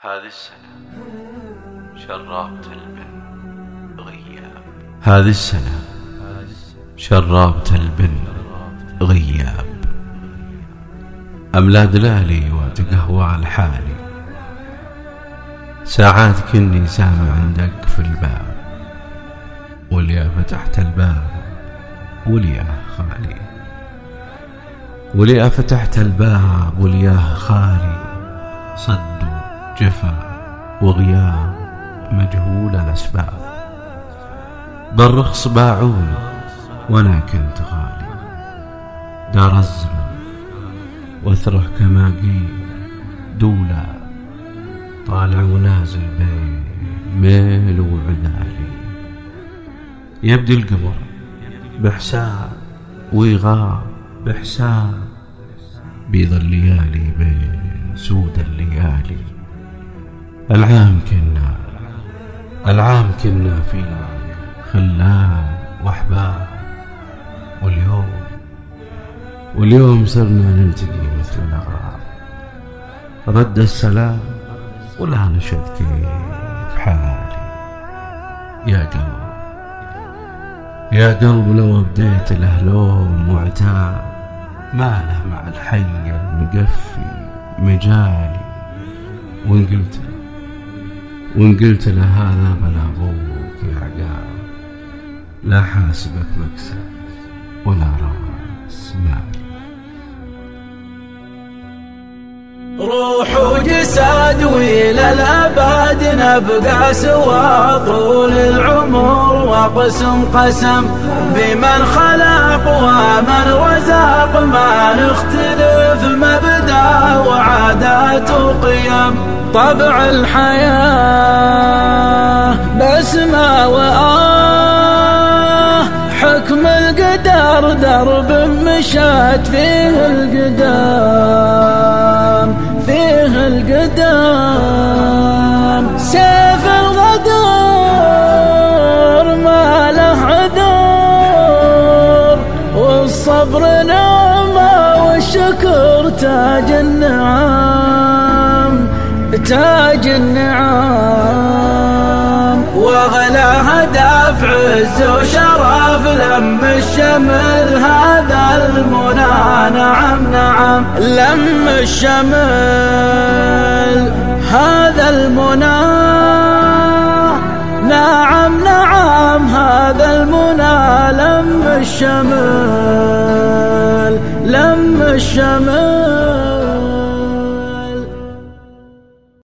هذه السنة شربت البن غياب. هذه السنة شربت البن غياب. أملا دلالي وتقهوى الحالي؟ ساعات كني سامع دق في الباب. وليا فتحت الباب وليا خالي. وليا فتحت الباب ولياه خالي. صد جفا وغياب مجهول الأسباب. بالرخص باعوني وأنا كنت غالي. دار الزمن وأثره كما قيل دولا. طالع ونازل بين ميل وعدالي. يبدي القمر بحساب ويغاب بحساب. بيض الليالي بين سود الليالي. العام كنا العام كنا في خلان وأحباب. واليوم واليوم صرنا نلتقي مثل الأغراب. رد السلام ولا نشد كيف حالي. يا قلب يا قلب لو بديت له لوم وعتاب ما له مع الحي المقفي مجالي. وإن وإن قلت له هذا بلا أبوك يا عقاب لا حاسبك مكسب ولا راس مالي روح وجسد وإلى الأبد نبقى سوا طول العمر وقسم قسم. بمن خلق ومن رزق ما نختلف مبدأ وعادات وقيم. طبع الحياة. بسمة وآه. حكم القدر درب مشات فيه القدام فيه القدام. سيف الغدر ما له عذر والصبر نعمة والشكر تاج تاج النعم وغلاها دافع عز وشرف لم الشمل هذا المنى. نعم نعم. لم الشمل هذا المنى. نعم نعم هذا المنى. لم الشمل لم الشمل.